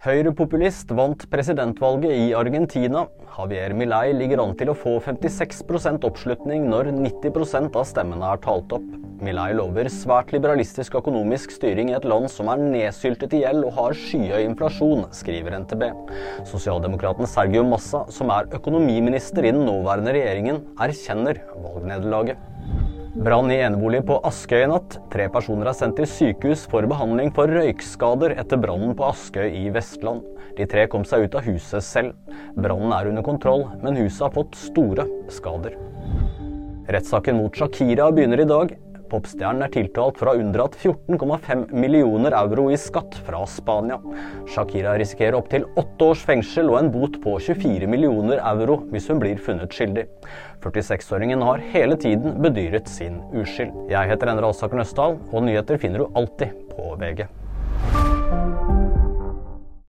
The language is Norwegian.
Høyrepopulist vant presidentvalget i Argentina. Javier Milei ligger an til å få 56% oppslutning når 90% av stemmene er talt opp. Milei lover svært liberalistisk økonomisk styring i et land som er nedsyltet i gjeld og har skyhøy inflasjon, skriver NTB. Sosialdemokraten Sergio Massa, som er økonomiminister i den nåværende regjeringen, erkjenner valgnederlaget. Brann i enebolig på Askøy i natt. Tre personer er sendt til sykehus for behandling for røykskader etter brannen på Askøy i Vestland. De tre kom seg ut av huset selv. Brannen er under kontroll, men huset har fått store skader. Rettssaken mot Shakira begynner i dag. Popstjernen er tiltalt for å ha unndratt 14,5 millioner euro i skatt fra Spania. Shakira risikerer opptil åtte års fengsel og en bot på 24 millioner euro hvis hun blir funnet skyldig. 46-åringen har hele tiden bedyret sin uskyld. Jeg heter Endre Alsaker Nøstdal, og nyheter finner du alltid på VG.